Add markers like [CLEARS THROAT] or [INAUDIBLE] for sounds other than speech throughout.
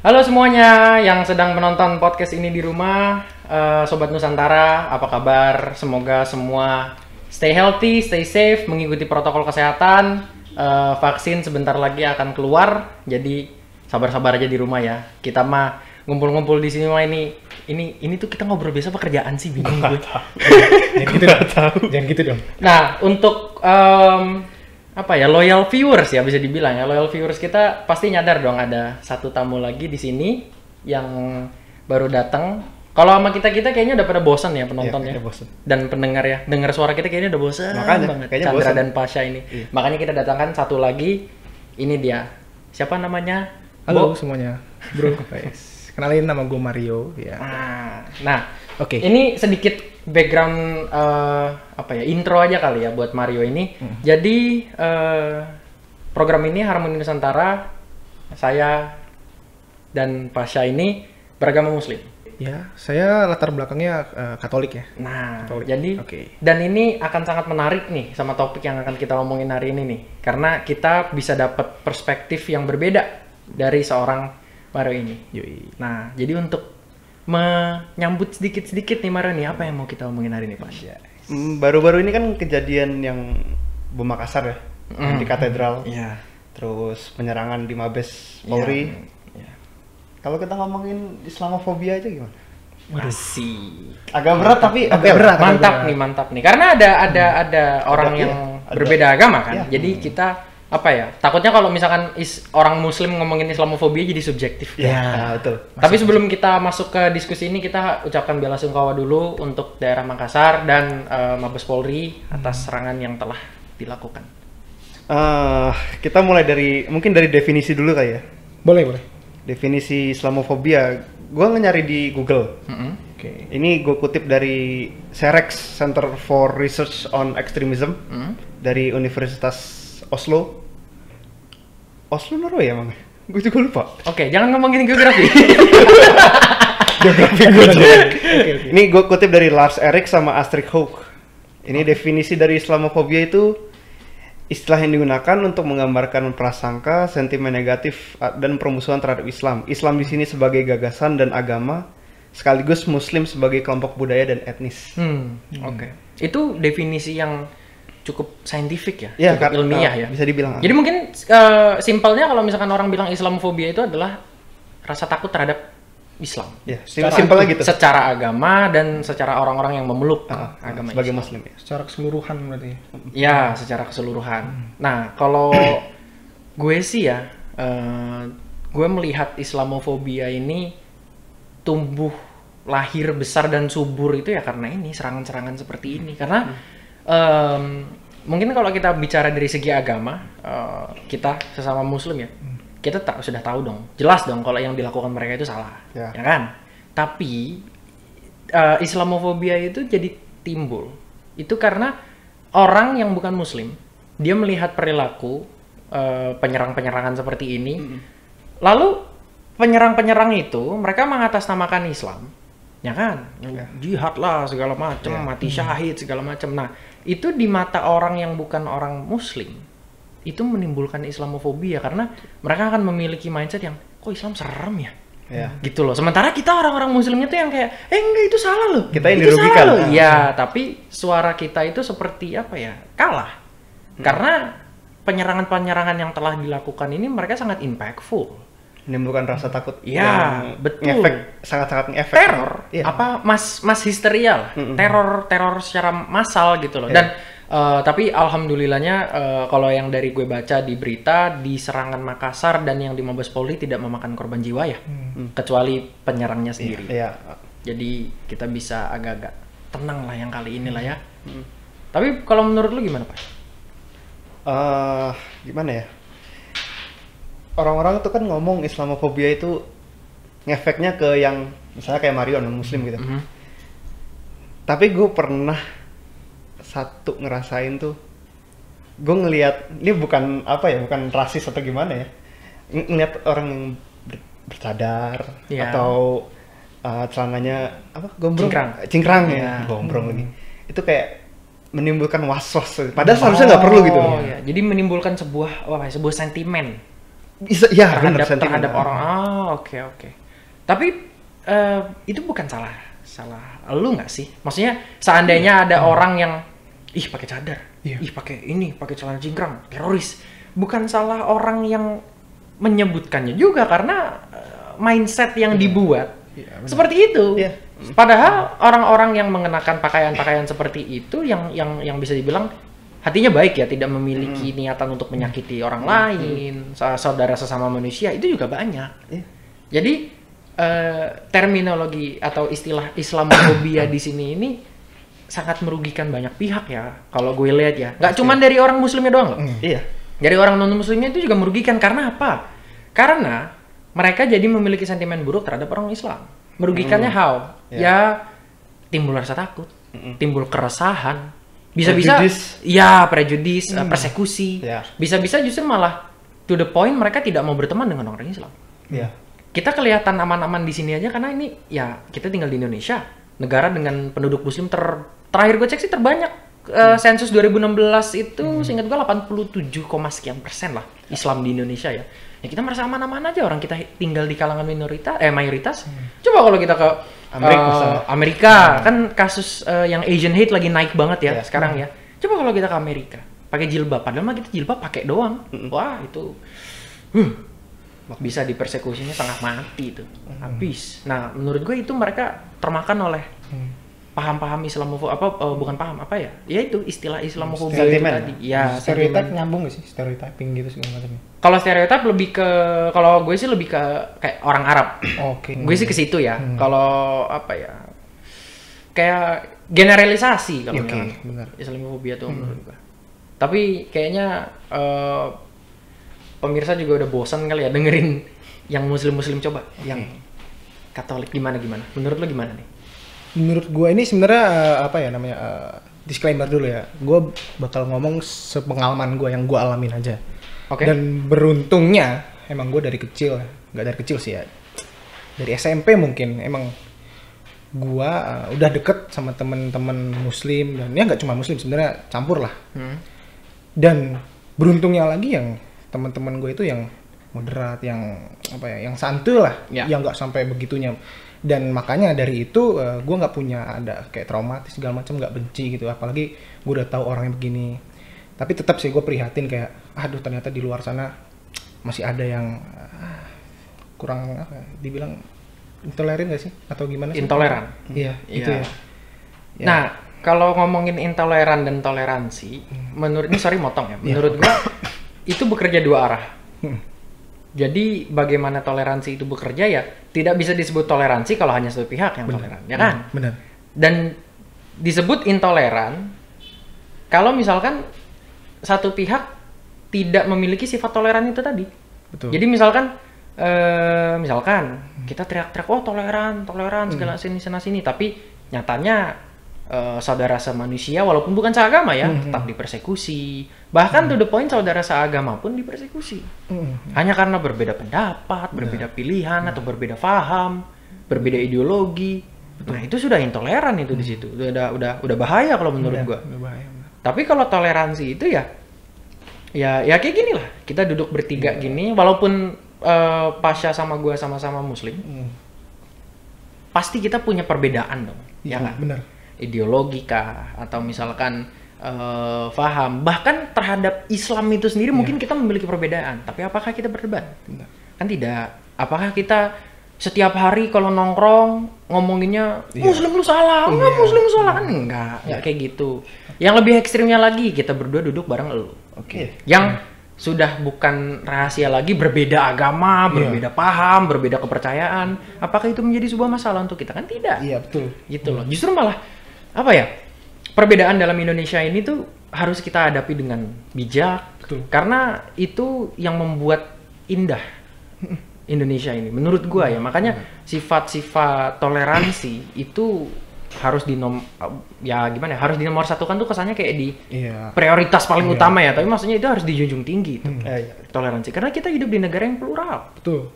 Halo semuanya yang sedang menonton podcast ini di rumah, Eh, Sobat Nusantara, apa kabar? Semoga semua stay healthy, stay safe, mengikuti protokol kesehatan. Eh, vaksin sebentar lagi akan keluar, jadi sabar-sabar aja di rumah ya. Kita mah ngumpul-ngumpul di sini mah ini, ini, ini tuh kita ngobrol biasa pekerjaan sih bingung gue. Jangan gitu dong. Jangan gitu dong. Nah, untuk em, apa ya loyal viewers ya bisa dibilang ya loyal viewers kita pasti nyadar dong ada satu tamu lagi di sini yang baru datang. Kalau sama kita kita kayaknya udah pada bosan ya penonton Iya, ya bosan. dan pendengar ya dengar suara kita kayaknya udah bosan Makanya, banget kayaknya Chandra bosan. dan Pasha ini. Iya. Makanya kita datangkan satu lagi ini dia siapa namanya? Halo Bo? semuanya. Bro. [LAUGHS] Kenalin nama gue Mario ya. Nah, nah Oke. Ini sedikit background eh, apa ya intro aja kali ya buat Mario ini. Hmm. Jadi eh, program ini Harmoni Nusantara saya dan Pasha ini beragama Muslim. Ya, saya latar belakangnya eh, Katolik ya. Nah, Katolik. jadi Oke. dan ini akan sangat menarik nih sama topik yang akan kita omongin hari ini nih, karena kita bisa dapat perspektif yang berbeda dari seorang Mario ini. Yoi. Nah, jadi untuk menyambut sedikit-sedikit nih Mario nih, apa yang mau kita omongin hari ini, Pak? Mm, Baru-baru ini kan kejadian yang bom Makassar ya yang di katedral, Iya. terus penyerangan di Mabes Polri. Iya. Kalau kita ngomongin Islamofobia aja gimana? Masih. Agak berat tapi Agak berat. Mantap berat. nih, mantap nih. Karena ada ada ada orang iya, yang ada. berbeda agama kan. Iya. Jadi kita apa ya? Takutnya kalau misalkan is, orang muslim ngomongin Islamofobia jadi subjektif. Ya, Ya. nah, [LAUGHS] betul. Tapi sebelum kita masuk ke diskusi ini kita ucapkan bela sungkawa dulu untuk daerah Makassar dan eh, Mabes Polri atas serangan yang telah dilakukan. Eh, kita mulai dari mungkin dari definisi dulu kali ya. Boleh, boleh. Definisi Islamofobia, gua nyari di Google. Mm-mm. Oke. Ini gue kutip dari CEREX Center for Research on Extremism Mm. dari Universitas Oslo. Oslo Norway ya, Mang? Gue juga lupa. Oke, jangan ngomongin geografi. [LAUGHS] Geografi gue Oke, oke. Ini gue kutip dari Lars Erik sama Astrid Haug. Ini definisi dari Islamofobia itu istilah yang digunakan untuk menggambarkan prasangka, sentimen negatif dan permusuhan terhadap Islam. Islam di sini sebagai gagasan dan agama, sekaligus Muslim sebagai kelompok budaya dan etnis. Hmm, oke. Itu definisi yang cukup saintifik ya, Ya, cukup ilmiah uh, ya. bisa dibilang. Jadi mungkin eh, simpelnya kalau misalkan orang bilang Islamofobia itu adalah rasa takut terhadap Islam. Ya, Secara- simpelnya gitu. Secara agama dan secara orang-orang yang memeluk Ah, agama sebagai Islam. Muslim ya. Secara keseluruhan berarti. Ya, secara keseluruhan. Nah, kalau gue sih ya, eh, gue melihat Islamofobia ini tumbuh lahir besar dan subur itu ya karena ini serangan-serangan seperti ini. Karena em, mungkin kalau kita bicara dari segi agama, eh, kita sesama Muslim ya, kita tak sudah tahu dong, jelas dong kalau yang dilakukan mereka itu salah, Ya. ya kan? Tapi eh, Islamofobia itu jadi timbul itu karena orang yang bukan Muslim dia melihat perilaku eh, penyerang-penyerangan seperti ini, lalu penyerang-penyerang itu mereka mengatasnamakan Islam, ya kan? Jihad lah segala macam, mati syahid segala macam. Nah itu di mata orang yang bukan orang Muslim itu menimbulkan Islamofobia karena mereka akan memiliki mindset yang kok Islam serem ya Ya. gitu loh. Sementara kita orang-orang muslimnya tuh yang kayak, eh enggak itu salah loh. Kita yang Itu dirugikan. salah loh. Iya, tapi suara kita itu seperti apa ya? Kalah. Karena penyerangan-penyerangan yang telah dilakukan ini mereka sangat impactful. Menimbulkan rasa takut. Iya, yang betul. ngefek, sangat-sangat ngefek. Teror, Iya. apa mas mas histeria lah. Mm-mm. Teror teror secara massal gitu loh. Iya. Dan eh, tapi alhamdulillahnya eh, kalau yang dari gue baca di berita di serangan Makassar dan yang di Mabes Polri tidak memakan korban jiwa ya. Kecuali penyerangnya sendiri. Iya. Jadi kita bisa agak-agak tenang lah yang kali ini lah ya. Tapi kalau menurut lu gimana pak? eh gimana ya? Orang-orang tuh kan ngomong Islamofobia itu ngefeknya ke yang misalnya kayak Mario non Muslim gitu. Mhm. Tapi gue pernah satu ngerasain tuh, gue ngelihat ini bukan apa ya, bukan rasis atau gimana ya, Ng- ngelihat orang yang ber- bercadar Iya. atau uh, celananya apa gombrong, Cingkrang. cingkrang Iya. ya, gombrong lagi. Itu kayak menimbulkan was-was. Padahal seharusnya nggak perlu gitu. Oh, iya. Jadi menimbulkan sebuah wah sebuah sentimen ya terhadap sentimen. terhadap orang. Ah, oke oke. Tapi eh, itu bukan salah salah lu nggak sih? Maksudnya seandainya ada orang yang ih pakai cadar, Iya. ih pakai ini, pakai celana jingkrang, teroris. Bukan salah orang yang menyebutkannya juga karena eh, mindset yang dibuat Iya, benar. seperti itu. Iya. Padahal orang-orang yang mengenakan pakaian-pakaian seperti itu yang yang yang bisa dibilang hatinya baik ya, tidak memiliki niatan untuk menyakiti orang lain, sa- saudara sesama manusia itu juga banyak. Iya. Jadi eh, terminologi atau istilah Islamophobia [COUGHS] di sini ini sangat merugikan banyak pihak ya. Kalau gue lihat ya, nggak cuma dari orang Muslimnya doang loh. Iya. Dari orang non Muslimnya itu juga merugikan karena apa? Karena mereka jadi memiliki sentimen buruk terhadap orang Islam. Merugikannya how? Ya. Ya timbul rasa takut, Mm-mm. timbul keresahan, bisa-bisa ya prejudis, eh, persekusi. Ya. Bisa-bisa justru malah to the point mereka tidak mau berteman dengan orang Islam. Iya. Kita kelihatan aman-aman di sini aja karena ini ya kita tinggal di Indonesia, negara dengan penduduk muslim ter terakhir gue cek sih terbanyak Eh, sensus 2016 itu seingat gue 87, koma sekian persen lah Islam di Indonesia ya. Ya kita merasa aman-aman aja orang kita tinggal di kalangan minoritas eh mayoritas. Coba kalau kita ke Amerika misalnya. Amerika kan kasus eh, yang Asian hate lagi naik banget ya Ya. sekarang ya. Coba kalau kita ke Amerika pakai jilbab padahal mah kita jilbab pakai doang. Wah, itu hmm, bisa dipersekusinya setengah mati itu habis nah menurut gue itu mereka termakan oleh paham-paham Islamofob apa eh, bukan paham apa ya? Ya itu istilah Islamofobia itu tadi. Ya stereotip nyambung gak sih? Stereotyping gitu segala macamnya kalau stereotip lebih ke kalau gue sih lebih ke kayak orang Arab. Oke. Gue sih ke situ ya. Hmm. kalau apa ya kayak generalisasi kalau bilang benar. Islamofobia tuh menurut gue. Tapi kayaknya eh, pemirsa juga udah bosan kali ya dengerin yang muslim-muslim coba. Yang Katolik gimana gimana menurut lo gimana nih menurut gue ini sebenarnya eh, apa ya namanya eh, disclaimer dulu ya gue bakal ngomong sepengalaman gue yang gue alamin aja Oke. dan beruntungnya emang gue dari kecil nggak dari kecil sih ya dari SMP mungkin emang gue eh, udah deket sama temen-temen muslim dan ya nggak cuma muslim sebenarnya campur lah Hmm. dan beruntungnya lagi yang teman-teman gue itu yang moderat yang apa ya yang santuy lah Ya. yang nggak sampai begitunya dan makanya dari itu gue nggak punya ada kayak traumatis segala macam nggak benci gitu apalagi gue udah tahu orangnya begini tapi tetap sih gue prihatin kayak aduh ternyata di luar sana masih ada yang ah, kurang apa ya, dibilang intoleran gak sih atau gimana sih intoleran iya itu Iya. ya Ya. Nah, kalau ngomongin intoleran dan toleransi, menurut ini sorry motong ya. Menurut gua itu bekerja dua arah. Hmm. Jadi bagaimana toleransi itu bekerja ya tidak bisa disebut toleransi kalau hanya satu pihak yang toleran, ya kan? benar. Dan disebut intoleran kalau misalkan satu pihak tidak memiliki sifat toleran itu tadi. betul. Jadi misalkan eh misalkan kita teriak-teriak oh toleran, toleran segala sini sana sini tapi nyatanya eh, saudara semanusia walaupun bukan seagama ya Hmm. tetap dipersekusi. Bahkan to the point saudara seagama pun dipersekusi. Hmm. Hanya karena berbeda pendapat, berbeda pilihan atau berbeda paham, berbeda ideologi. Nah, itu sudah intoleran itu di situ. Udah udah udah bahaya kalau menurut Udah- gua. udah bahaya. Tapi kalau toleransi itu ya ya ya kayak gini lah. Kita duduk bertiga gini walaupun eh, Pasha sama gua sama-sama muslim, Hmm. pasti kita punya perbedaan dong. Ya Iya, nggak? benar Ideologi kah atau misalkan eh, faham bahkan terhadap Islam itu sendiri mungkin kita memiliki perbedaan. Tapi apakah kita berdebat? Benar. Kan tidak. Apakah kita setiap hari kalau nongkrong ngomonginnya Iya. muslim lu salah, enggak Iya. muslim lu salah kan enggak, enggak kayak gitu. Yang lebih ekstrimnya lagi kita berdua duduk bareng lu. Oke. Yang sudah bukan rahasia lagi berbeda agama, Iya. berbeda paham, berbeda kepercayaan. Apakah itu menjadi sebuah masalah untuk kita kan tidak? iya betul Gitu loh. Justru malah apa ya? Perbedaan dalam Indonesia ini tuh harus kita hadapi dengan bijak Betul. karena itu yang membuat indah [LAUGHS] Indonesia ini menurut gua ya makanya sifat-sifat toleransi itu harus dinom ya gimana ya, harus dinomor satukan tuh kesannya kayak di iya prioritas paling Iya. utama ya tapi maksudnya itu harus dijunjung tinggi itu Hmm. Eh, toleransi karena kita hidup di negara yang plural betul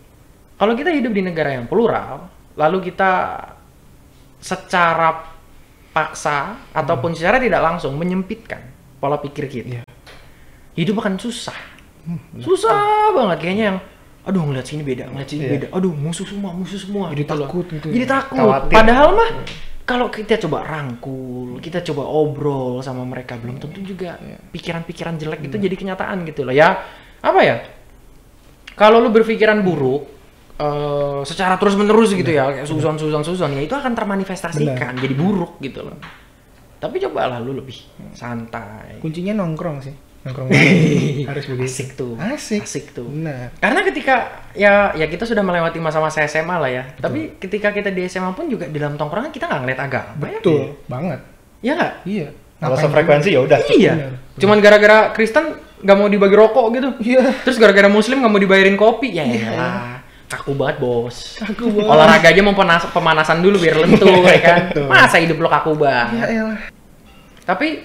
kalau kita hidup di negara yang plural lalu kita secara paksa ataupun secara tidak langsung menyempitkan pola pikir kita Iya. hidup akan susah susah banget kayaknya yang aduh ngeliat sini beda, ngeliat sini Iya. beda, aduh musuh semua, musuh semua. Jadi gitu takut gitu. Jadi takut. Khawatir. Padahal mah kalau kita coba rangkul, kita coba obrol sama mereka, belum tentu juga pikiran-pikiran jelek itu jadi kenyataan gitu loh. Ya apa ya? Kalau lu berpikiran buruk eh, secara terus menerus gitu ya, kayak susan susan susan, ya itu akan termanifestasikan jadi buruk gitu loh. Tapi cobalah lu lebih santai. Kuncinya nongkrong sih. Nongkrong [LAUGHS] harus begitu. Asik tuh. Asik. Asik tuh. Benar. Karena ketika ya ya kita sudah melewati masa-masa SMA lah ya. Tapi ketika kita di SMA pun juga di dalam tongkrongan kita nggak ngeliat agama ya. Betul banget. Ya nggak? Iya. Kalau sefrekuensi ya udah. Iya. Bener. Cuman gara-gara Kristen nggak mau dibagi rokok gitu. Iya. Terus gara-gara Muslim nggak mau dibayarin kopi. Ya elah. Kaku banget bos. Kaku banget. Olahraga aja mau penas- pemanasan dulu biar lentur ya kan. Masa hidup lo kaku banget. Ya elah. Tapi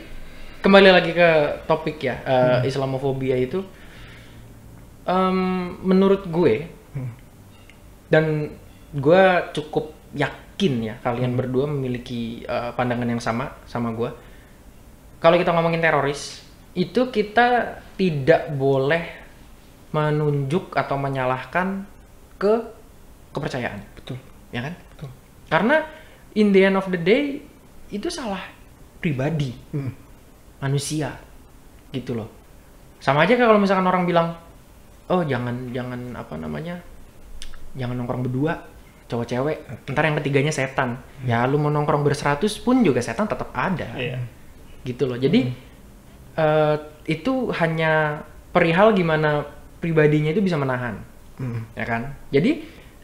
kembali lagi ke topik ya, eh, Islamofobia itu em, menurut gue dan gue cukup yakin ya kalian berdua memiliki eh, pandangan yang sama sama gue. Kalau kita ngomongin teroris, itu kita tidak boleh menunjuk atau menyalahkan ke kepercayaan, Betul. ya kan? Betul. Karena in the end of the day itu salah pribadi Hmm. manusia gitu loh. Sama aja kalau misalkan orang bilang, oh jangan jangan apa namanya, jangan nongkrong berdua cowok cewek, ntar yang ketiganya setan. Ya lu mau nongkrong berseratus pun juga setan tetap ada, Iya. gitu loh. Jadi eh, itu hanya perihal gimana pribadinya itu bisa menahan Hmm. ya kan? Jadi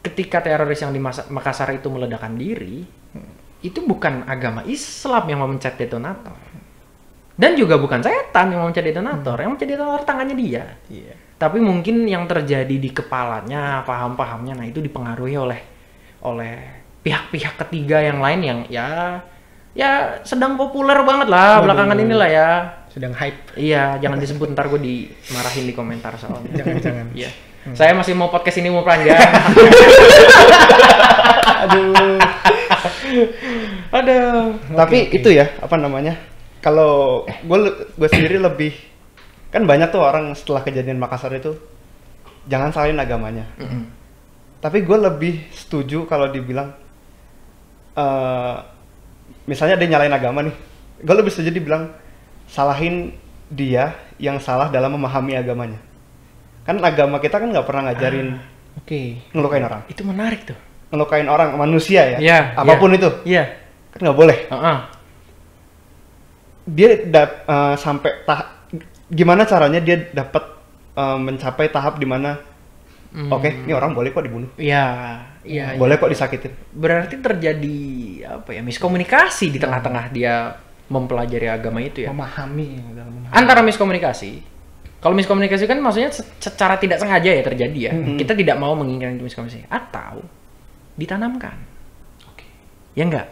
ketika teroris yang di Makassar itu meledakkan diri, itu bukan agama Islam yang mau mencet detonator. Dan juga bukan setan yang mau mencet detonator, yang mencet detonator tangannya dia. Iya. Tapi mungkin yang terjadi di kepalanya, paham-pahamnya, nah itu dipengaruhi oleh oleh pihak-pihak ketiga yang lain yang ya ya sedang populer banget lah Waduh. belakangan inilah ya. Sedang hype. Iya, jangan disebut ntar gue dimarahin di komentar soalnya. [LAUGHS] Jangan jangan. Iya. Saya masih mau podcast ini mau panjang. Aduh. Aduh. Tapi Oke, oke. itu ya apa namanya? Kalau gue gue sendiri lebih kan banyak tuh orang setelah kejadian Makassar itu jangan salahin agamanya. Tapi gue lebih setuju kalau dibilang eh misalnya dia nyalain agama nih, gue lebih setuju dibilang salahin dia yang salah dalam memahami agamanya. Kan agama kita kan nggak pernah ngajarin Oke. ngelukain orang, Itu menarik tuh. ngelukain orang manusia ya, Iya, apa pun itu Iya. kan nggak boleh. Heeh. dia dap- eh, sampai tahap gimana caranya dia dapat eh, mencapai tahap di mana Hmm. oke ini orang boleh kok dibunuh Iya, iya. iya. boleh kok disakitin Berarti terjadi apa ya? Miskomunikasi di tengah-tengah dia mempelajari agama itu ya. Memahami memahami. Antara miskomunikasi. Kalau miskomunikasi kan maksudnya se- secara tidak sengaja ya terjadi ya. Mhm. Kita tidak mau menginginkan itu miskomunikasi atau ditanamkan. Oke. Ya enggak?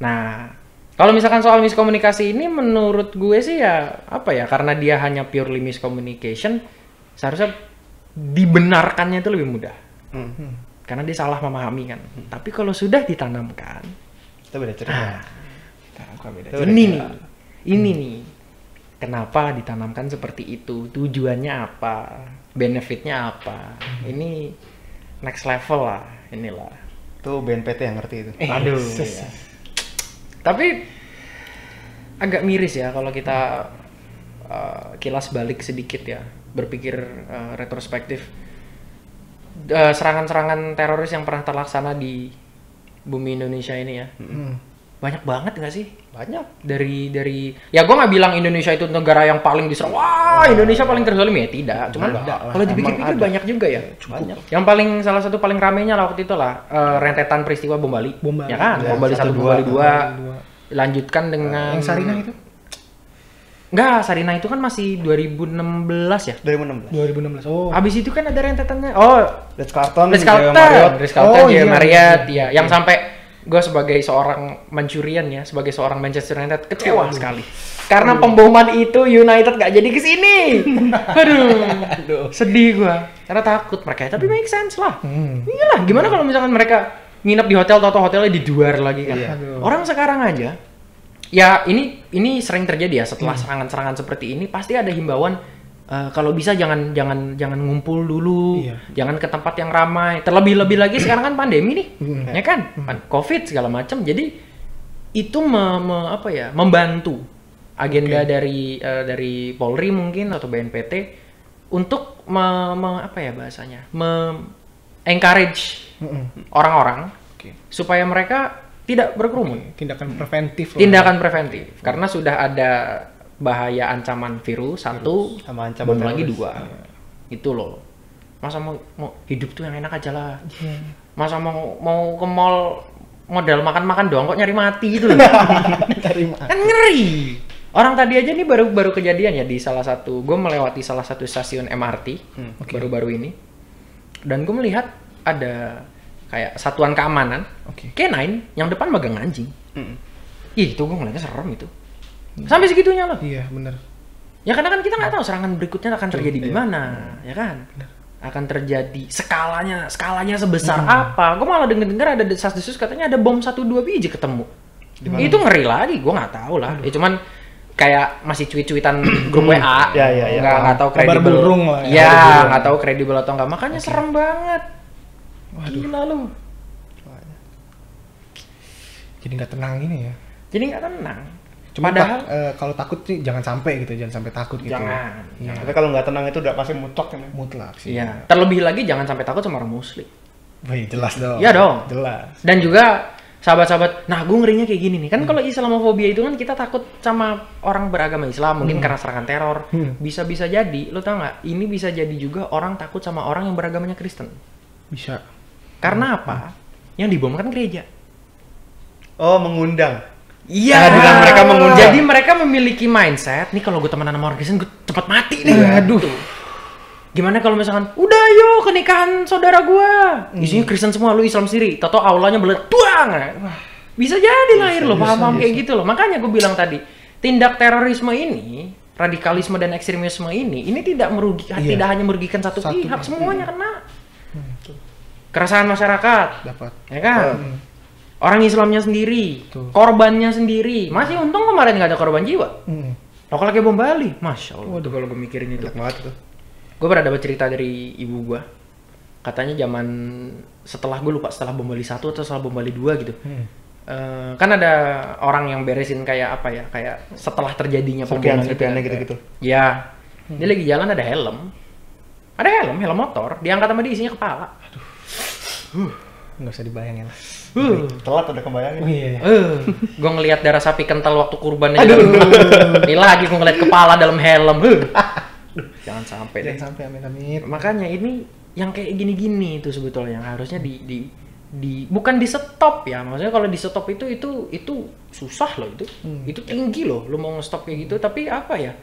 Nah, kalau misalkan soal miskomunikasi ini menurut gue sih ya apa ya? Karena dia hanya purely miscommunication, seharusnya dibenarkannya itu lebih mudah. Hmm. Karena dia salah memahami kan. Tapi kalau sudah ditanamkan, itu beda cerita ah, beda. Udah ini cerita. nih, ini nih. Kenapa ditanamkan seperti itu? Tujuannya apa? Benefitnya apa? Ini next level lah, inilah. itu BNPT yang ngerti itu Eh, Aduh. ya. Tapi agak miris ya kalau kita uh, kilas balik sedikit ya, berpikir uh, retrospektif. Uh, serangan-serangan teroris yang pernah terlaksana di bumi Indonesia ini ya, Hmm. Banyak banget nggak sih? banyak Dari dari ya gue nggak bilang Indonesia itu negara yang paling diserang. Wah Indonesia paling terzalim ya tidak. Cuman kalau dipikir-pikir banyak juga ya. banyak Yang paling salah satu paling ramenya lah waktu itu lah eh, rentetan peristiwa bom Bali. Bom Bali. Ya kan? Ya, bom Bali satu, bom dua. Bali dua. Lanjutkan dengan Yang Sarinah itu? Enggak, Sarinah itu kan masih 2016 ya. 2016 2016. Oh. Abis itu kan ada rentetannya. Oh, Ritz Carlton Jaya Carlton. Ritz Carlton, Oh, iya, Marriott, iya. ya. Yang sampai gue sebagai seorang Mancurian ya, sebagai seorang Manchester United kecewa sekali. Karena pemboman itu United gak jadi ke sini. [LAUGHS] Aduh, sedih gue. Karena takut mereka. Tapi make sense lah. Hmm. Iyalah, gimana kalau misalkan mereka nginep di hotel, atau hotelnya di luar lagi kan? Iya. Aduh. Orang sekarang aja, ya ini ini sering terjadi ya setelah serangan-serangan seperti ini pasti ada himbauan eh, kalau bisa jangan jangan jangan ngumpul dulu, Iya. jangan ke tempat yang ramai. Terlebih-lebih lagi [CLEARS THROAT] sekarang kan pandemi nih, ya kan, covid segala macam. Jadi itu me- me- apa ya membantu agenda dari eh, dari Polri mungkin atau BNPT untuk me- me- apa ya bahasanya, me- encourage orang-orang Oke. supaya mereka tidak berkerumun. Tindakan preventif. Tindakan preventif karena sudah ada bahaya ancaman virus satu, Sama ancaman belum lagi dua. Itu loh. Masa mau, mau hidup tuh yang enak aja lah. Iya. Masa mau mau ke mall modal makan-makan doang kok nyari mati loh. [LAUGHS] Terima. kan ngeri. Orang tadi aja nih baru baru kejadian ya di salah satu, gue melewati salah satu stasiun MRT Hmm, baru-baru ini, dan gue melihat ada kayak satuan keamanan Oke. K9 yang depan megang anjing. Mm. Ih, itu gue ngeliatnya serem itu. Sampai segitunya loh. Iya, bener. Ya karena kan kita nggak tahu serangan berikutnya akan terjadi di iya. mana, ya kan? Akan terjadi skalanya, skalanya sebesar apa? Gue malah denger-dengar ada desas-desus katanya ada bom satu dua biji ketemu. Itu ngeri lagi, gue nggak tahu lah. Ya cuman kayak masih cuit-cuitan [CLEARS THROAT] grup WA, Ya, ya, ya. nggak nggak tahu kredibel. lah ya. Ya, nggak tahu kredibel atau nggak. Makanya serem banget. Gila lu. Jadi nggak tenang ini ya. Jadi nggak tenang. Cuma Padahal tak- eh, kalau takut sih jangan sampai gitu, jangan sampai takut gitu. Jangan, Iya. Tapi kalau nggak tenang itu udah pasti mutlak kan. Mutlak sih. Iya. Terlebih lagi jangan sampai takut sama orang muslim. Wih, jelas dong. Iya dong. Jelas. Dan juga sahabat-sahabat, nah gue ngerinya kayak gini nih. Kan kalau Islamofobia itu kan kita takut sama orang beragama Islam, mungkin karena serangan teror. Hmm. Bisa-bisa jadi, lo tau nggak? Ini bisa jadi juga orang takut sama orang yang beragamanya Kristen. Bisa. Karena apa? Yang dibom kan gereja. Oh, mengundang. Iya. Ah, dengan mereka mengundang. Jadi mereka memiliki mindset, nih kalau gue temenan sama orang Kristen, gue cepet mati nih. Aduh. Gimana kalau misalkan, udah yuk ke nikahan saudara gua. Isinya Kristen semua, lu Islam sendiri. Toto aulanya meledak, tuang. Wah, bisa jadi lahir loh, paham-paham kayak gitu loh. Makanya gue bilang tadi, tindak terorisme ini, radikalisme dan ekstremisme ini, ini tidak merugikan, Iya. tidak hanya merugikan satu, Satu pihak, pihak. semuanya kena. Keresahan masyarakat, Dapat. ya kan? Hmm. Orang Islamnya sendiri, Betul. korbannya sendiri. Masih untung kemarin nggak ada korban jiwa. Hmm. Lo kalau kayak bom Bali, masya Allah. Waduh kalau gue mikirin itu. Jelek banget tuh. Gue pernah dapat cerita dari ibu gue. Katanya zaman setelah gue lupa setelah bom Bali satu atau setelah bom Bali 2 gitu. Hmm. Eh, kan ada orang yang beresin kayak apa ya, kayak setelah terjadinya Serpihan- pemboman serpihannya kan. gitu-gitu. Ya, dia lagi jalan ada helm, ada helm, helm motor, diangkat sama dia isinya kepala. Nggak usah dibayangin. Uh, Telat udah kebayangin. Oh iya. uh, [LAUGHS] gue ngelihat darah sapi kental waktu kurbannya. Aduh, ini lagi gue ngeliat kepala dalam helm. Uh. Duh, jangan sampai deh. Jangan sampai amit amit. makanya ini yang kayak gini-gini itu sebetulnya yang harusnya di di di bukan di stop ya maksudnya kalau di stop itu itu itu susah loh itu Hmm. itu tinggi loh lu mau nge-stop kayak gitu tapi apa ya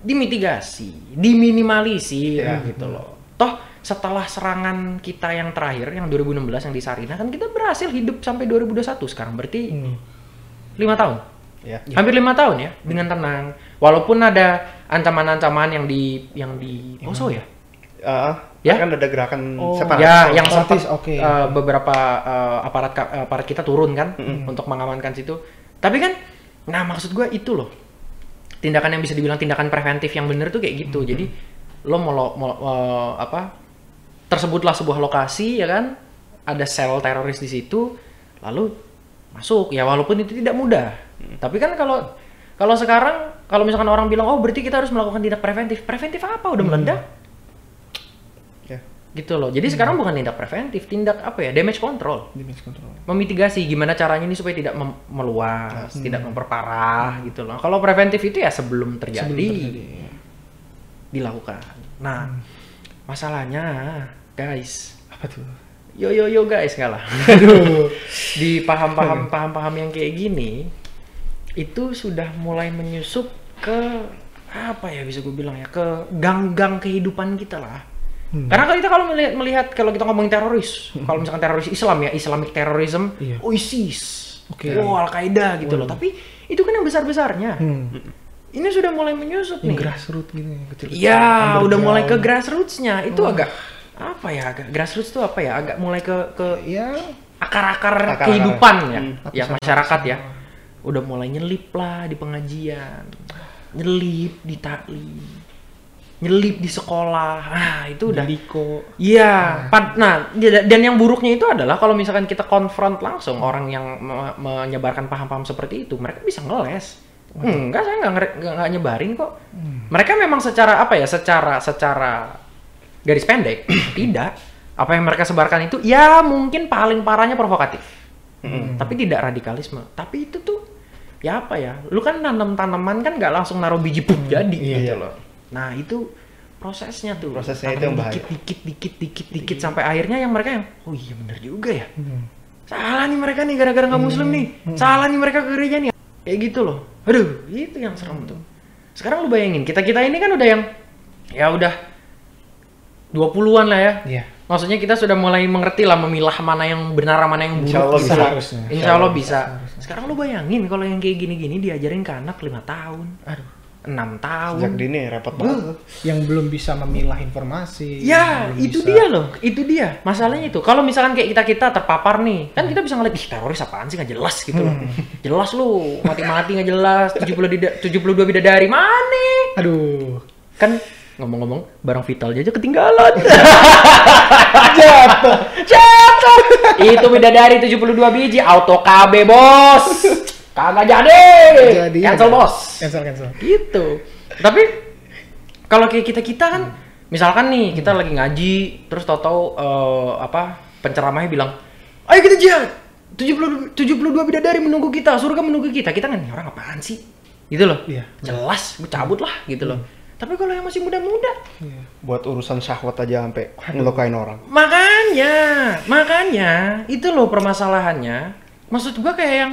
dimitigasi diminimalisir Ya. gitu loh toh setelah serangan kita yang terakhir yang 2016 yang di Sarina kan kita berhasil hidup sampai 2021 sekarang berarti Hmm. lima tahun Ya. hampir lima tahun ya dengan tenang walaupun ada ancaman-ancaman yang di yang di Poso ya Ah, Ya? kan ada gerakan Oh. separat. ya yang separatis, sempat oke. eh, beberapa eh, aparat ka- aparat kita turun kan untuk mengamankan situ tapi kan nah maksud gue itu loh tindakan yang bisa dibilang tindakan preventif yang bener tuh kayak gitu jadi lo mau, lo- mau eh, apa tersebutlah sebuah lokasi ya kan? Ada sel teroris di situ lalu masuk. Ya walaupun itu tidak mudah. Tapi kan kalau kalau sekarang kalau misalkan orang bilang oh berarti kita harus melakukan tindak preventif. Preventif apa? Udah meledak? Ya. gitu loh. Jadi sekarang bukan tindak preventif tindak apa ya? Damage control. Damage control. memitigasi gimana caranya ini supaya tidak mem- meluas tidak memperparah gitu loh. Kalau preventif itu ya sebelum terjadi, Sebelum terjadi. dilakukan. Nah masalahnya guys Apa tuh? yo yo yo guys nggak lah [LAUGHS] Aduh. [LAUGHS] di paham-paham paham-paham yang kayak gini itu sudah mulai menyusup ke apa ya bisa gue bilang ya ke gang-gang kehidupan kita lah Hmm. karena kalau kita kalau melihat melihat kalau kita ngomongin teroris kalau misalkan teroris Islam ya Islamic terrorism Iya. oh ISIS Oke. oh Al Qaeda gitu loh tapi itu kan yang besar besarnya Hmm. ini sudah mulai menyusup Yang nih grassroots gitu ya. Iya, udah mulai ke grassrootsnya. Itu agak apa ya? Agak grassroots itu apa ya? Agak mulai ke ke Ya, akar-akar kehidupan ya, Hmm. ya masyarakat ya. Udah mulai nyelip lah di pengajian, nyelip di taklim, nyelip di sekolah. Nah, itu udah Liko. Iya, nah dia- dan yang buruknya itu adalah kalau misalkan kita konfront langsung orang yang me- menyebarkan paham-paham seperti itu, mereka bisa ngeles. Enggak, saya nggak nyebarin kok. Mereka memang secara apa ya, secara secara garis pendek [CLEARS THROAT] tidak. Apa yang mereka sebarkan itu ya mungkin paling parahnya provokatif, tapi tidak radikalisme. Tapi itu tuh ya apa ya, lu kan nanam tanaman kan nggak langsung naruh biji pup jadi Iya. gitu loh. Nah itu prosesnya tuh. Prosesnya itu yang bahaya. dikit, dikit, dikit, dikit, dikit sampai akhirnya yang mereka yang oh iya bener juga ya. Salah nih mereka nih gara-gara nggak muslim nih. Salah nih mereka ke gereja nih. Kayak gitu loh. Aduh, itu yang serem tuh. Sekarang lu bayangin, kita-kita ini kan udah yang ya udah 20-an lah ya. Iya. Maksudnya kita sudah mulai mengerti lah memilah mana yang benar mana yang buruk. Insya Allah bisa. Harusnya. Insya Allah bisa. Sekarang lu bayangin kalau yang kayak gini-gini diajarin ke anak 5 tahun, Aduh. 6 tahun. Sejak dini repot banget. Yang belum bisa memilah informasi. Ya, itu bisa- dia loh, itu dia. Masalahnya itu. Kalau misalkan kayak kita-kita terpapar nih, kan kita bisa ngeliat, ih teroris apaan sih, nggak jelas gitu loh. Jelas lu, mati-mati nggak jelas, 70 dida- 72 bidadari, mana? Aduh. Kan ngomong-ngomong, barang vital aja ketinggalan. [LAUGHS] Jatuh. Jatuh. itu bidadari 72 biji, auto KB bos. Kagak jadi. Jadi, Cancel ada. bos. Cancel cancel. gitu tapi kalau kayak kita kita kan misalkan nih kita lagi ngaji terus tahu-tahu eh, apa penceramahnya bilang ayo kita jihad 70 72 bidadari menunggu kita surga menunggu kita kita kan "Ini orang apaan sih gitu loh Iya. jelas gue cabut lah gitu loh tapi kalau yang masih muda-muda Iya. Buat urusan syahwat aja sampai ngelukain orang. makanya makanya itu loh permasalahannya maksud gua kayak yang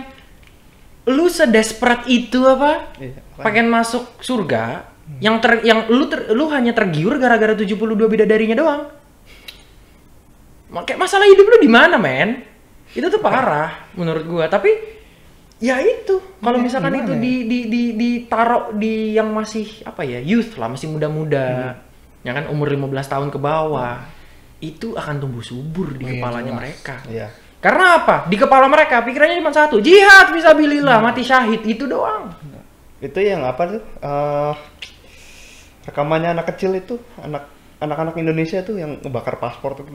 lu sedesperate itu apa Iya. pengen masuk surga yang ter yang lu ter, lu hanya tergiur gara-gara 72 bidadarinya doang. Kayak masalah hidup lu di mana, men? Itu tuh parah menurut gua. Tapi ya itu, kalau Ya, misalkan gimana itu ya? di di di ditaruh di yang masih apa ya, youth lah, masih muda-muda. Ya kan umur 15 tahun ke bawah. Itu akan tumbuh subur di Oh, iya, kepalanya jelas. mereka. Iya. Karena apa? Di kepala mereka pikirannya cuma satu, jihad fisabilillah, mati syahid, itu doang. Itu yang apa tuh? eh, rekamannya anak kecil itu, anak anak-anak Indonesia tuh yang ngebakar paspor tuh.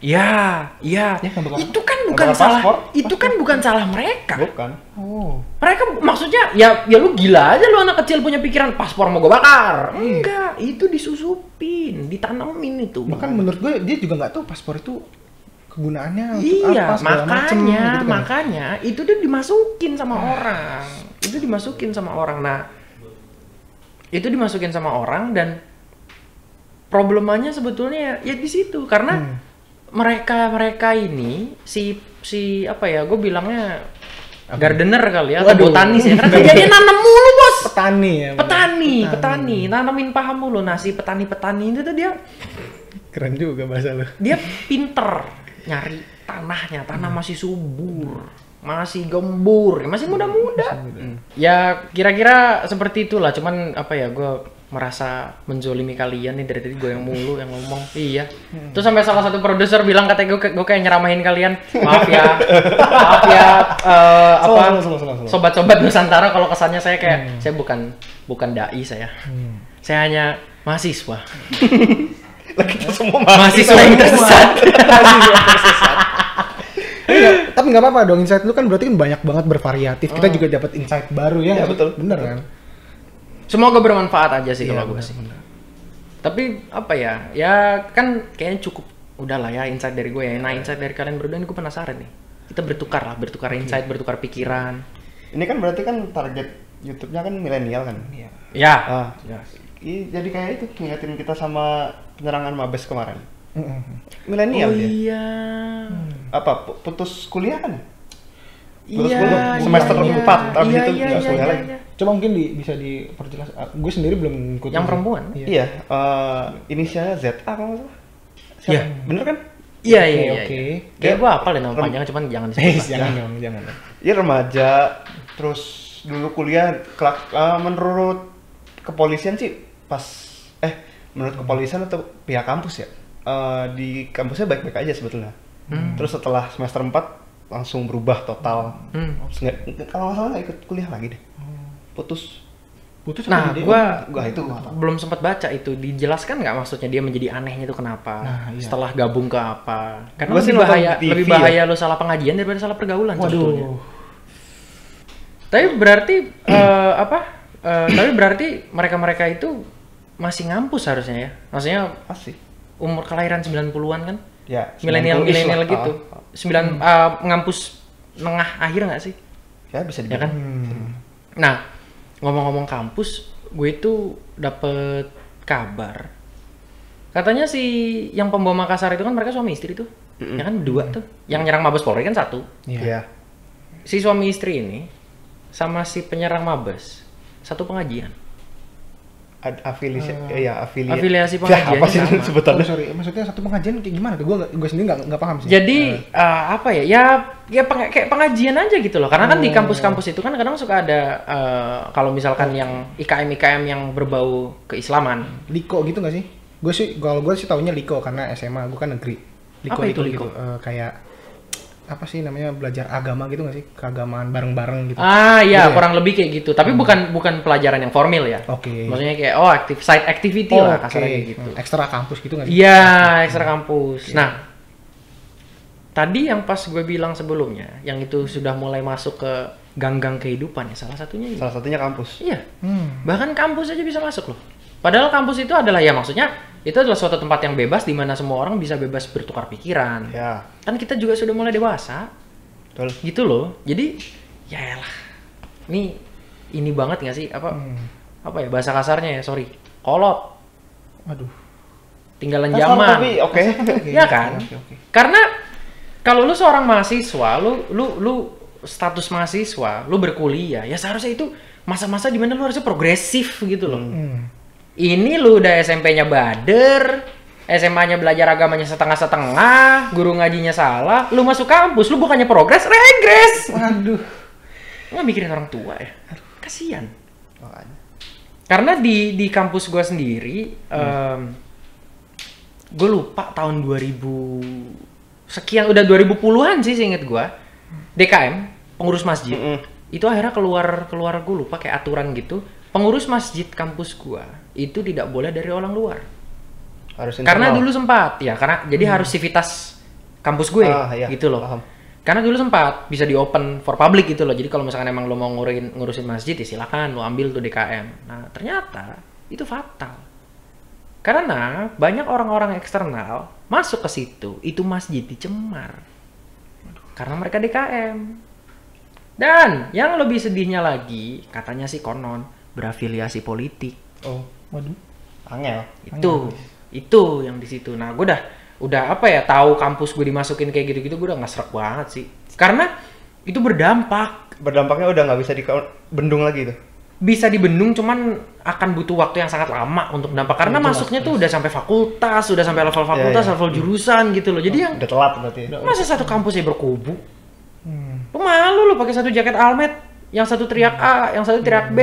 Ya, iya. Ya, ngebakar- itu kan bukan salah. paspor. Itu kan bukan salah mereka. Bukan. Oh. Mereka maksudnya ya ya lu gila aja lu anak kecil punya pikiran paspor mau gue bakar. Enggak, itu disusupin, ditanamin itu. Bahkan menurut gue dia juga nggak tahu paspor itu kegunaannya untuk Iya, apa segala macem, makanya, gitu kan. makanya itu dia dimasukin sama orang. Itu dimasukin sama orang. Nah, itu dimasukin sama orang dan problemanya sebetulnya ya, ya di situ karena Hmm. Mereka mereka ini si si apa ya gue bilangnya gardener kali ya atau Waduh. botanis ya [LAUGHS] karena kerjanya nanam mulu bos! Petani ya. bener. petani petani. nanamin paham mulu. Nah si petani petani itu tuh dia Keren juga bahasa lu. dia pinter nyari tanahnya. Tanah masih subur masih gembur masih muda-muda. Ya kira-kira seperti itulah. Cuman apa ya gue merasa menzolimi kalian nih dari tadi gue yang mulu yang ngomong. [LAUGHS] Iya. Terus sampai salah satu produser bilang katanya gue gue kayak nyeramahin kalian. [LAUGHS] Maaf ya. Maaf ya eh, apa sobat-sobat Nusantara kalau kesannya saya kayak saya bukan bukan dai saya. Saya hanya mahasiswa. [LAUGHS] Kita semua mahasiswa yang tersesat. Iya, tapi nggak apa-apa dong insight lu kan berarti kan banyak banget bervariatif. Kita juga dapat insight baru ya. Nggak? betul. Bener kan? Semoga bermanfaat aja sih Iya, kalau gue sih. bener. Tapi apa ya? Ya kan kayaknya cukup udahlah ya insight dari gue ya. Nah insight dari kalian berdua ini gue penasaran nih. Kita bertukar lah, bertukar insight, bertukar pikiran. Ini kan berarti kan target YouTube-nya kan milenial kan. Iya. Ya. Ah, i- jadi kayak itu ngingetin kita sama penyerangan Mabes kemarin. Mm-mm. Milenial oh dia. iya. Apa pu- putus kuliah kan? Iya. Putus iya, semester iya. empat, habis Iya, itu iya, iya, kuliah iya, lagi. iya. Coba mungkin di, bisa diperjelas. Ah, Gue sendiri belum ngikutin. Yang perempuan? Iya. Iya, eh, inisialnya ZA kalau nggak salah. Iya. Bener kan? Iya iya iya. oke. iya. Kayak gue apa deh nama Rem- panjangnya cuman jangan Eh, [LAUGHS] disebut. lah. jangan dong, jangan. Iya remaja, terus dulu kuliah kelak, eh, menurut kepolisian sih pas eh menurut kepolisian atau pihak kampus ya eh, di kampusnya baik-baik aja sebetulnya. Terus setelah semester 4 langsung berubah total. Hmm. Terus nggak- nggak- kalau nggak salah nggak ikut kuliah lagi deh. Putus. Putus Nah, apa di gua Gua itu gua tahu. belum sempat baca itu dijelaskan nggak maksudnya dia menjadi anehnya itu kenapa Nah, iya. setelah gabung ke apa karena Gua lebih bahaya TV lebih ya. bahaya lo salah pengajian daripada salah pergaulan Waduh. tapi berarti [CLEARS THROAT] eh, apa eh, tapi berarti mereka-mereka itu masih ngampus harusnya ya maksudnya Pasti. umur kelahiran 90-an kan Ya. milenial 90-ish milenial gitu Ah, sembilan eh, ngampus tengah akhir nggak sih Ya bisa ya kan Hmm. Nah, ngomong-ngomong kampus, gue itu dapet kabar. Katanya si yang pembawa Makassar itu kan mereka suami istri tuh. Ya kan dua tuh. Yang nyerang Mabes Polri kan satu. Iya. Iya. Si suami istri ini sama si penyerang Mabes satu pengajian. Ad- afiliasi ya afiliasi. Afiliasi Ya, pengajiannya apa sih sama. Oh, sebutannya? sorry, maksudnya satu pengajian kayak gimana tuh? Gue gue sendiri nggak nggak paham sih. Jadi eh, apa ya? Ya ya peng- kayak pengajian aja gitu loh. Karena kan di kampus-kampus itu kan kadang suka ada eh, kalau misalkan yang IKM IKM yang berbau keislaman. Liko gitu nggak sih? Gue sih kalau gue sih taunya Liko karena SMA gue kan negeri. Apa itu Liko? gitu. Eh, kayak apa sih namanya belajar agama gitu nggak sih? Keagamaan bareng-bareng gitu. Ah Gitu ya, ya? kurang lebih kayak gitu. Tapi bukan bukan pelajaran yang formal ya. Oke. Maksudnya kayak oh aktif side activity lah Oke. kasarnya gitu. Hmm, Ekstra kampus gitu nggak sih? Iya, ekstra kampus. Nah, tadi yang pas gue bilang sebelumnya, yang itu sudah mulai masuk ke ganggang kehidupan ya salah satunya ini. Salah satunya kampus. Iya. Hmm. Bahkan kampus aja bisa masuk loh. Padahal kampus itu adalah ya maksudnya itu adalah suatu tempat yang bebas di mana semua orang bisa bebas bertukar pikiran. Ya, Kan kita juga sudah mulai dewasa. betul. gitu loh jadi ya elah ini ini banget nggak sih apa Hmm. apa ya bahasa kasarnya ya sorry kolot Waduh. tinggalan Kasar zaman tapi oke. ya kan Oke, oke. karena kalau lu seorang mahasiswa lu lu lu status mahasiswa lu berkuliah ya seharusnya itu masa-masa di mana lu harusnya progresif gitu loh Hmm. Ini lu udah SMP-nya bader SMA-nya belajar agamanya setengah-setengah, guru ngajinya salah, lu masuk kampus, lu bukannya progres, regres. Waduh. nggak mikirin orang tua ya kasihan Makanya. karena di di kampus gua sendiri gue lupa tahun 2000 sekian udah 2010-an sih seinget gua DKM pengurus masjid Mm-mm. itu akhirnya keluar keluar gue lupa kayak aturan gitu pengurus masjid kampus gua itu tidak boleh dari orang luar. Harus karena dulu sempat ya karena jadi harus civitas kampus gue Ah, iya, gitu loh. paham. karena dulu sempat bisa di open for public gitu loh. Jadi kalau misalkan emang lo mau ngurusin ngurusin masjid ya silakan lo ambil tuh DKM nah ternyata itu fatal. Karena banyak orang-orang eksternal masuk ke situ itu masjid dicemar. Karena mereka DKM dan yang lebih sedihnya lagi katanya sih konon berafiliasi politik Oh. Waduh. Angel. itu itu yang di situ nah gue udah udah apa ya tahu kampus gue dimasukin kayak gitu-gitu gue udah nggak serak banget sih karena itu berdampak Berdampaknya udah nggak bisa dibendung lagi tuh. bisa dibendung cuman akan butuh waktu yang sangat lama untuk dampak karena Jelas, masuknya tuh udah sampai fakultas udah sampai level fakultas iya. level jurusan gitu loh jadi yang Udah telat berarti. ya. masa satu kampus ya berkubu Hmm. lu malu lu pakai satu jaket almet yang satu teriak A yang satu teriak B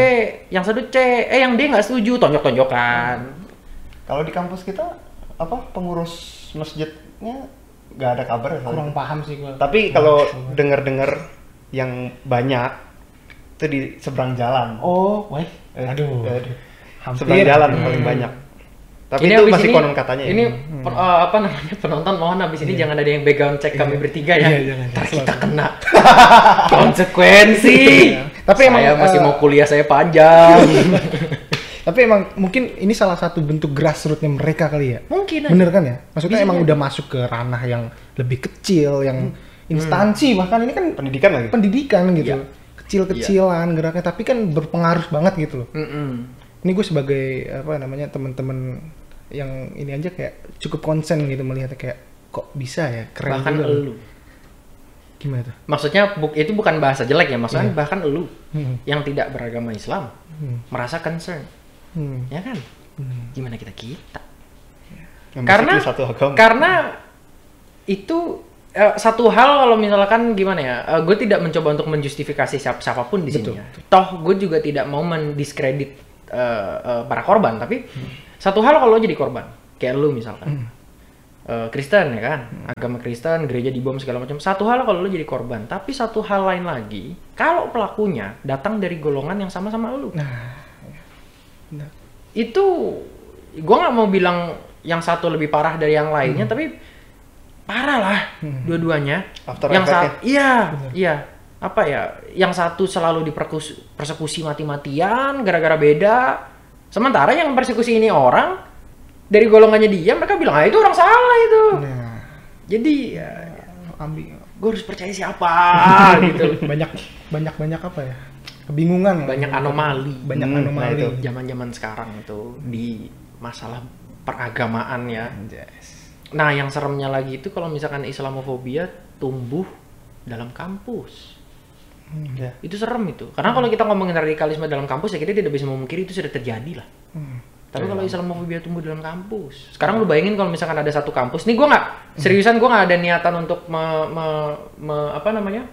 yang satu C eh yang D nggak setuju tonjok-tonjokan Kalau di kampus kita apa pengurus masjidnya nggak ada kabar ya. Kurang paham sih gua. Tapi kalau dengar-dengar yang banyak itu di seberang jalan. Oh, wah. Eh, Aduh. aduh. Hampir. Seberang jalan Hmm. paling banyak. Tapi Ini itu abis masih ini- konon katanya. ya. Ini pen- eh, apa namanya penonton mohon abis ini jangan ada yang background check kami bertiga ya. Iya, jangan. Ntar kita kena [LAUGHS] konsekuensi. Tapi emang, saya masih eh, mau kuliah saya panjang. [LAUGHS] Tapi emang mungkin ini salah satu bentuk grassrootsnya mereka kali ya. Mungkin. aja. Bener kan ya? Maksudnya Bisa emang jadi. udah masuk ke ranah yang lebih kecil, yang instansi bahkan ini kan pendidikan lagi. pendidikan gitu. Iya. Kecil-kecilan geraknya, tapi kan berpengaruh banget gitu loh. Mm-mm. Ini gue sebagai apa namanya teman-teman yang ini aja kayak cukup konsen gitu melihatnya kayak kok bisa ya keren Bahkan juga elu. Gimana tuh? Maksudnya bu- itu bukan bahasa jelek ya, maksudnya Iya. bahkan elu Hmm. yang tidak beragama Islam Hmm. merasa concern, Hmm. ya kan? Hmm. Gimana kita kita? Yang Karena satu agama. karena itu eh, satu hal kalau misalkan gimana ya, gue tidak mencoba untuk menjustifikasi siap siapa pun di sini ya. Toh gue juga tidak mau mendiskredit eh, eh, para korban, tapi satu hal kalau lo jadi korban, kayak lu misalkan. Eh, Kristen ya kan, agama Kristen, gereja dibom segala macam. Satu hal kalau lo jadi korban, tapi satu hal lain lagi, kalau pelakunya datang dari golongan yang sama sama lu. Nah, Benar. itu gua nggak mau bilang yang satu lebih parah dari yang lainnya tapi parah lah dua-duanya After yang effect-nya. satu iya iya apa ya yang satu selalu dipersekusi mati-matian gara-gara beda sementara yang persekusi ini orang dari golongannya dia mereka bilang ah itu orang salah itu Nah, jadi ya, ambil gue harus percaya siapa [LAUGHS] gitu banyak banyak banyak apa ya? Kebingungan. banyak anomali Banyak Hmm, nah anomali. itu. zaman-zaman sekarang itu di masalah peragamaan ya Yes. Nah, yang seremnya lagi itu kalau misalkan Islamofobia tumbuh dalam kampus. Ya. Itu serem itu. Karena kalau kita ngomongin radikalisme dalam kampus ya kita tidak bisa memungkiri itu sudah terjadi lah. Hmm. Tapi kalau Islamofobia tumbuh dalam kampus, sekarang lu bayangin kalau misalkan ada satu kampus, nih gua nggak seriusan gua nggak ada niatan untuk me- me- me- apa namanya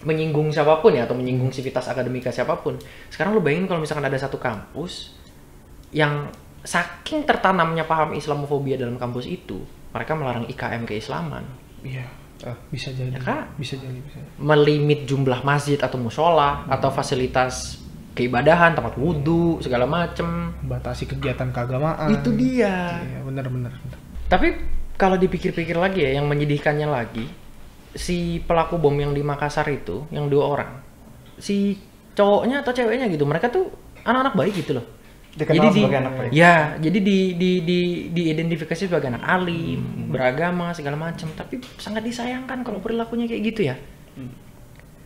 menyinggung siapa pun ya atau menyinggung sivitas akademika siapa pun. Sekarang lu bayangin kalau misalkan ada satu kampus yang saking tertanamnya paham Islamofobia dalam kampus itu, mereka melarang IKM keislaman, Iya. Ah. Bisa jadi. Ya kan? Bisa jadi. Bisa. melimit jumlah masjid atau musola atau fasilitas keibadahan, tempat wudhu segala macem. Batasi kegiatan keagamaan. Itu dia. Iya, benar. Tapi kalau dipikir-pikir lagi ya, yang menyedihkannya lagi, si pelaku bom yang di Makassar itu, yang dua orang, si cowoknya atau ceweknya gitu, mereka tuh anak-anak baik gitu loh. Dikenal sebagai anak baik. Ya, jadi di di di diidentifikasi sebagai anak alim, beragama segala macam, tapi sangat disayangkan kalau perilakunya kayak gitu ya.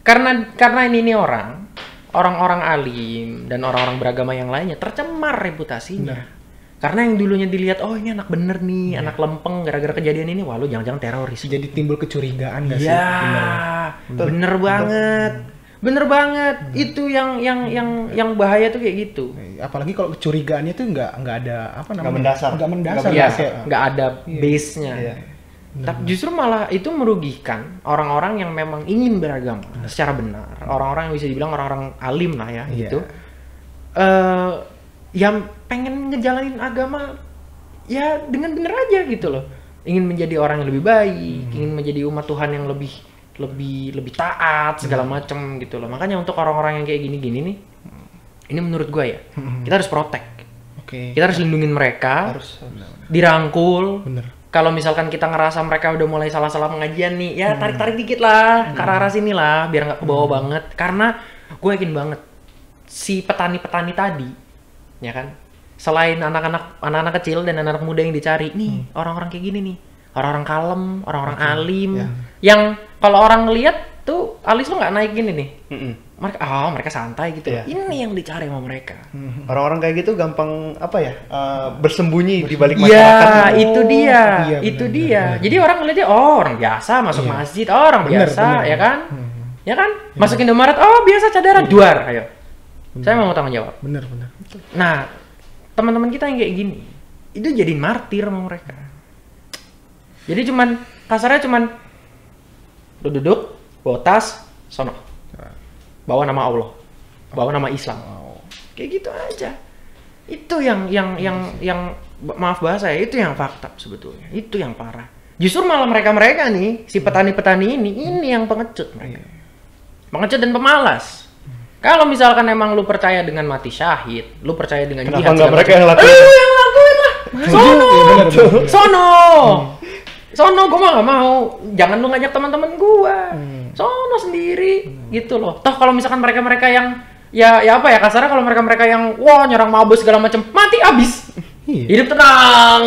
Karena karena ini nih orang, orang-orang alim dan orang-orang beragama yang lainnya tercemar reputasinya. Karena yang dulunya dilihat, oh ini anak bener nih, anak lempeng gara-gara kejadian ini, wah lu jangan-jangan teroris. Jadi timbul kecurigaan nggak sih? Iya, Benar. bener banget, bener banget. Itu yang yang yang yang bahaya tuh kayak gitu. Apalagi kalau kecurigaannya tuh nggak nggak ada apa namanya? mendasar. Nggak mendasar. Nggak Iya, nggak sih? nggak ada base-nya. Iya. Tapi justru malah itu merugikan orang-orang yang memang ingin beragama secara benar. Orang-orang yang bisa dibilang orang-orang alim lah ya Iya. gitu. Eh yang pengen ngejalanin agama ya dengan bener aja gitu loh. Ingin menjadi orang yang lebih baik, ingin menjadi umat Tuhan yang lebih lebih lebih taat segala macem gitu loh. Makanya untuk orang-orang yang kayak gini-gini nih, ini menurut gue ya, kita harus protect. Oke. Kita harus lindungin mereka, Harus. harus. dirangkul, Bener. kalau misalkan kita ngerasa mereka udah mulai salah-salah pengajian nih, ya tarik-tarik dikit lah ke arah sini lah, biar nggak ke bawah banget. Karena gue yakin banget si petani-petani tadi, ya kan, selain anak-anak anak-anak kecil dan anak-anak muda yang dicari, nih orang-orang kayak gini nih, orang-orang kalem, orang-orang alim, Ya. yang kalau orang ngeliat tuh alis lu nggak naik gini nih, Mm-mm. mereka, oh mereka santai gitu. Iya. Ini yang dicari sama mereka. Orang-orang kayak gitu gampang apa ya? eh, bersembunyi di balik Iya, masyarakat. itu dia, iya, itu benar, dia. benar, Jadi orang ngeliatnya oh orang biasa masuk Iya. masjid, oh, orang Benar, biasa, benar. ya kan? Hmm. Ya kan? Masuk Indomaret, oh biasa cadara, duar, ayo. Saya mau tanggung jawab. Bener bener. Nah, teman-teman kita yang kayak gini, itu jadi martir sama mereka. Jadi cuman kasarnya cuman lu duduk, bawa tas, sono. Bawa nama Allah. Bawa nama Islam. Kayak gitu aja. Itu yang yang yang yang maaf bahasa ya, itu yang fakta sebetulnya. Itu yang parah. Justru malah mereka-mereka nih, si petani-petani ini, ini yang pengecut mereka. Pengecut dan pemalas. Kalau misalkan emang lu percaya dengan mati syahid, lu percaya dengan Kenapa jihad segala mereka yang lakuin? Eh, yang lakuin lah. [LAUGHS] Sono. Iya, bener. Sono. Sono gua mah gak mau. Jangan lu ngajak teman-teman gua. Sono sendiri gitu loh. Toh kalau misalkan mereka-mereka yang ya ya apa ya kasarnya kalau mereka-mereka yang wah nyerang mabus segala macam mati abis. Iya. Hidup tenang.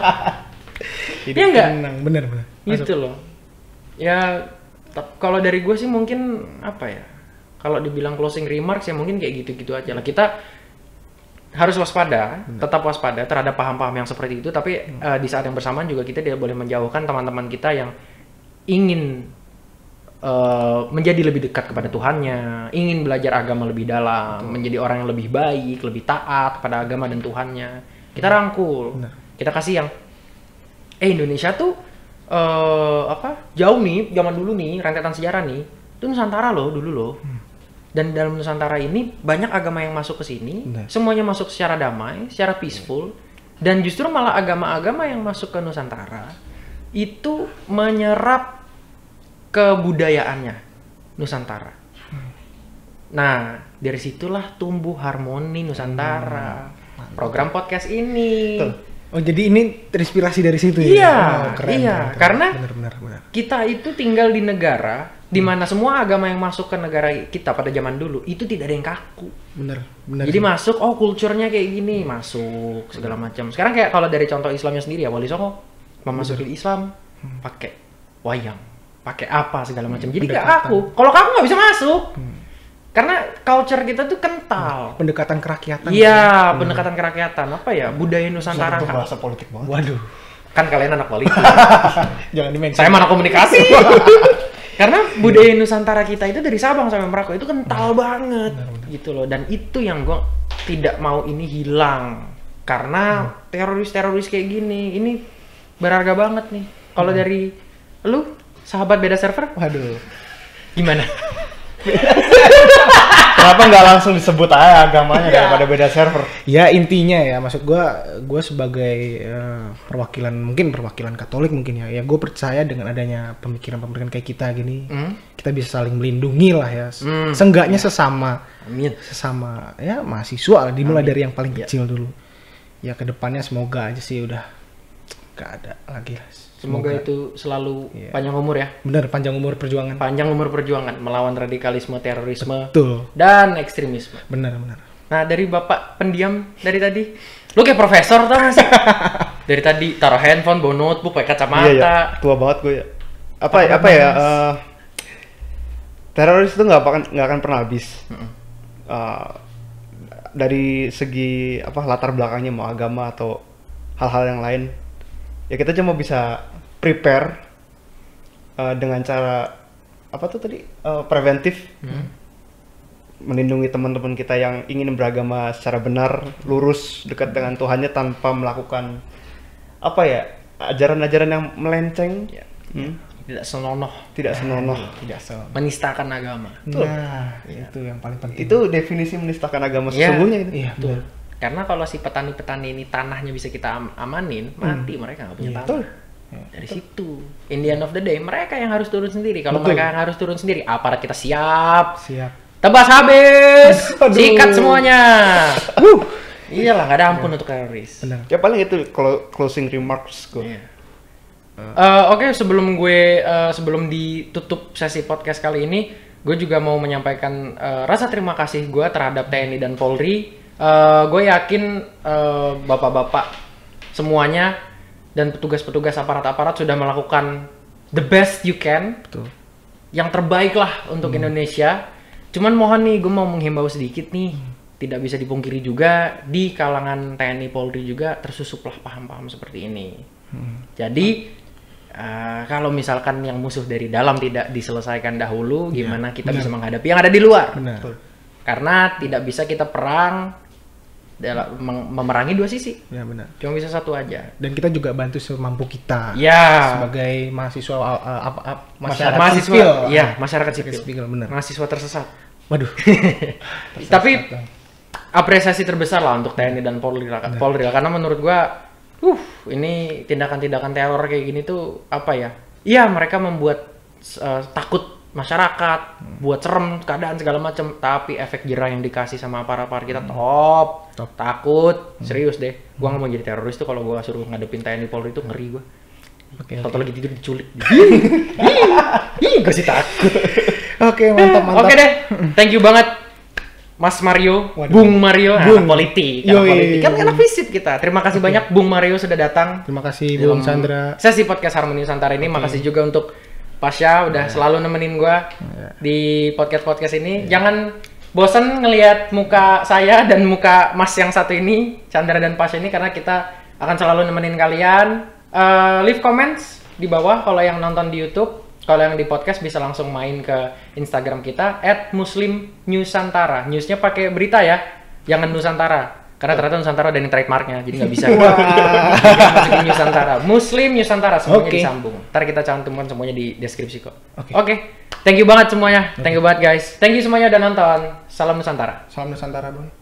[LAUGHS] Hidup Iya nggak? tenang, bener bener. Masuk. gitu loh. Ya kalau dari gue sih mungkin apa ya? Kalau dibilang closing remarks ya mungkin kayak gitu-gitu aja lah. Kita harus waspada, tetap waspada terhadap paham-paham yang seperti itu. Tapi eh, di saat yang bersamaan juga kita tidak boleh menjauhkan teman-teman kita yang ingin eh, menjadi lebih dekat kepada Tuhannya, ingin belajar agama lebih dalam, menjadi orang yang lebih baik, lebih taat kepada agama dan Tuhannya. Kita rangkul, Benar. kita kasih yang, eh Indonesia tuh eh apa jauh nih zaman dulu nih rentetan sejarah nih, itu Nusantara loh dulu loh. Dan dalam Nusantara ini banyak agama yang masuk ke sini, Benar. semuanya masuk secara damai, secara peaceful, dan justru malah agama-agama yang masuk ke Nusantara itu menyerap kebudayaannya Nusantara. Nah, dari situlah tumbuh harmoni Nusantara. Program podcast ini. Betul. Oh jadi ini terinspirasi dari situ ya? Iya, Oh, keren, iya. keren, keren. Karena- bener bener bener. Kita itu tinggal di negara di mana semua agama yang masuk ke negara kita pada zaman dulu itu tidak ada yang kaku. Bener bener. Jadi sih. masuk, oh kulturnya kayak gini, masuk segala macam. Sekarang kayak kalau dari contoh Islamnya sendiri ya, Wali Songo memasuki Islam pakai wayang, pakai apa segala macam. Jadi nggak kaku. Kalau kaku nggak bisa masuk, karena culture kita tuh kental. pendekatan kerakyatan. Iya, pendekatan kerakyatan apa ya budaya Nusantara Itu bahasa politik banget. Waduh. Kan kalian anak politik, [LAUGHS] Jangan dimention. saya mana komunikasi. [LAUGHS] Karena budaya Nusantara kita itu dari Sabang sampai Merauke itu kental banget gitu loh dan itu yang gue tidak mau ini hilang karena teroris-teroris kayak gini ini berharga banget nih. Kalau dari lu sahabat beda server Waduh. gimana? [LAUGHS] Kenapa nggak langsung disebut aja agamanya daripada beda server? Ya intinya ya, maksud gua gua sebagai eh, perwakilan mungkin perwakilan Katolik mungkin ya. Ya gue percaya dengan adanya pemikiran-pemikiran kayak kita gini, Hmm? kita bisa saling melindungi lah ya. Hmm. Seenggaknya sesama Amin. sesama ya mahasiswa lah dimulai dari yang paling kecil dulu. Ya ke depannya semoga aja sih udah gak ada lagi lah. Semoga itu selalu Iya. panjang umur ya. bener panjang umur perjuangan. Panjang umur perjuangan melawan radikalisme, terorisme, Betul. dan ekstremisme. Bener bener. Nah dari bapak pendiam dari tadi, lu kayak profesor tau gak sih? [LAUGHS] dari tadi taruh handphone, bawa notebook, pakai kacamata. Iya ya, tua banget gue ya. Apa apa ya? eh, teroris itu nggak akan nggak akan pernah habis. Eh, dari segi apa latar belakangnya mau agama atau hal-hal yang lain, ya kita cuma bisa prepare eh, dengan cara apa tuh tadi Eh, preventif, melindungi teman-teman kita yang ingin beragama secara benar, lurus, dekat dengan Tuhannya tanpa melakukan apa ya ajaran-ajaran yang melenceng, Hmm, Tidak senonoh, tidak senonoh. Tidak se. menistakan agama. Betul. Nah, itu yang paling penting. Itu definisi menistakan agama Iya. sesungguhnya itu. Iya, Betul. betul. Karena kalau si petani-petani ini tanahnya bisa kita am- amanin, mati mereka nggak punya Iya. tanah. Betul. Dari situ, in the end of the day, mereka yang harus turun sendiri. Kalau Betul. mereka yang harus turun sendiri, aparat kita siap. Siap. Tebas habis, [LAUGHS] Aduh. sikat semuanya. [LAUGHS] Iyalah, nggak ada ampun untuk teroris. Benar. Ya paling itu kalau closing remarks gue. Iya. Eh, Oke, sebelum gue eh, sebelum ditutup sesi podcast kali ini, gue juga mau menyampaikan eh, rasa terima kasih gue terhadap TNI dan Polri. Eh, gue yakin eh, bapak-bapak semuanya dan petugas-petugas aparat-aparat sudah melakukan the best you can, Betul. yang terbaik lah untuk Indonesia. Cuman mohon nih, gue mau menghimbau sedikit nih, tidak bisa dipungkiri juga di kalangan TNI Polri juga tersusuplah paham-paham seperti ini. Jadi eh, kalau misalkan yang musuh dari dalam tidak diselesaikan dahulu, gimana kita bisa menghadapi yang ada di luar? Benar. Karena tidak bisa kita perang dalam mem- memerangi dua sisi. Ya benar. Cuma bisa satu aja. Dan kita juga bantu semampu kita. Ya. Sebagai mahasiswa uh, uh, apa apa Masyarakat, masyarakat sipil. Iya, masyarakat sipil. Masyarakat sipil, benar. Mahasiswa tersesat. Waduh. [LAUGHS] Tapi apresiasi terbesar lah untuk TNI dan Polri lah, Polri lah. karena menurut gua, uh, ini tindakan-tindakan teror kayak gini tuh apa ya? Iya, mereka membuat uh, takut masyarakat, buat serem keadaan segala macam, tapi efek jerah yang dikasih sama para para kita top, Top. takut, serius deh. Gua nggak mau jadi teroris tuh kalau gua suruh ngadepin TNI Polri itu ngeri gua. Oke. Toto lagi tidur diculik. Gue sih takut. Oke, mantap mantap. Oke deh, thank you banget Mas Mario, Waduh. Bung Mario, Bung. anak politik, Yoi. politik. Kan anak fisip kita. Terima kasih banyak Bung Mario sudah datang. Terima kasih Bung Sandra. Sesi podcast Harmoni Nusantara ini. Makasih juga untuk Pasha udah selalu nemenin gua Iya. di podcast-podcast ini. Jangan bosen ngelihat muka saya dan muka Mas yang satu ini, Chandra dan Pasha ini karena kita akan selalu nemenin kalian. Eh, leave comments di bawah kalau yang nonton di YouTube. Kalau yang di podcast bisa langsung main ke Instagram kita @muslim nusantara. Newsnya pakai berita ya, jangan Nusantara. Karena ternyata Nusantara ada yang trademarknya, jadi nggak bisa. [LAUGHS] Jadi masukin Nusantara. Muslim Nusantara semuanya Oke. disambung. Ntar kita cantumkan semuanya di deskripsi kok. Oke. Oke. Thank you banget semuanya. Thank you banget guys. Thank you semuanya udah nonton. Salam Nusantara. Salam Nusantara, Bung.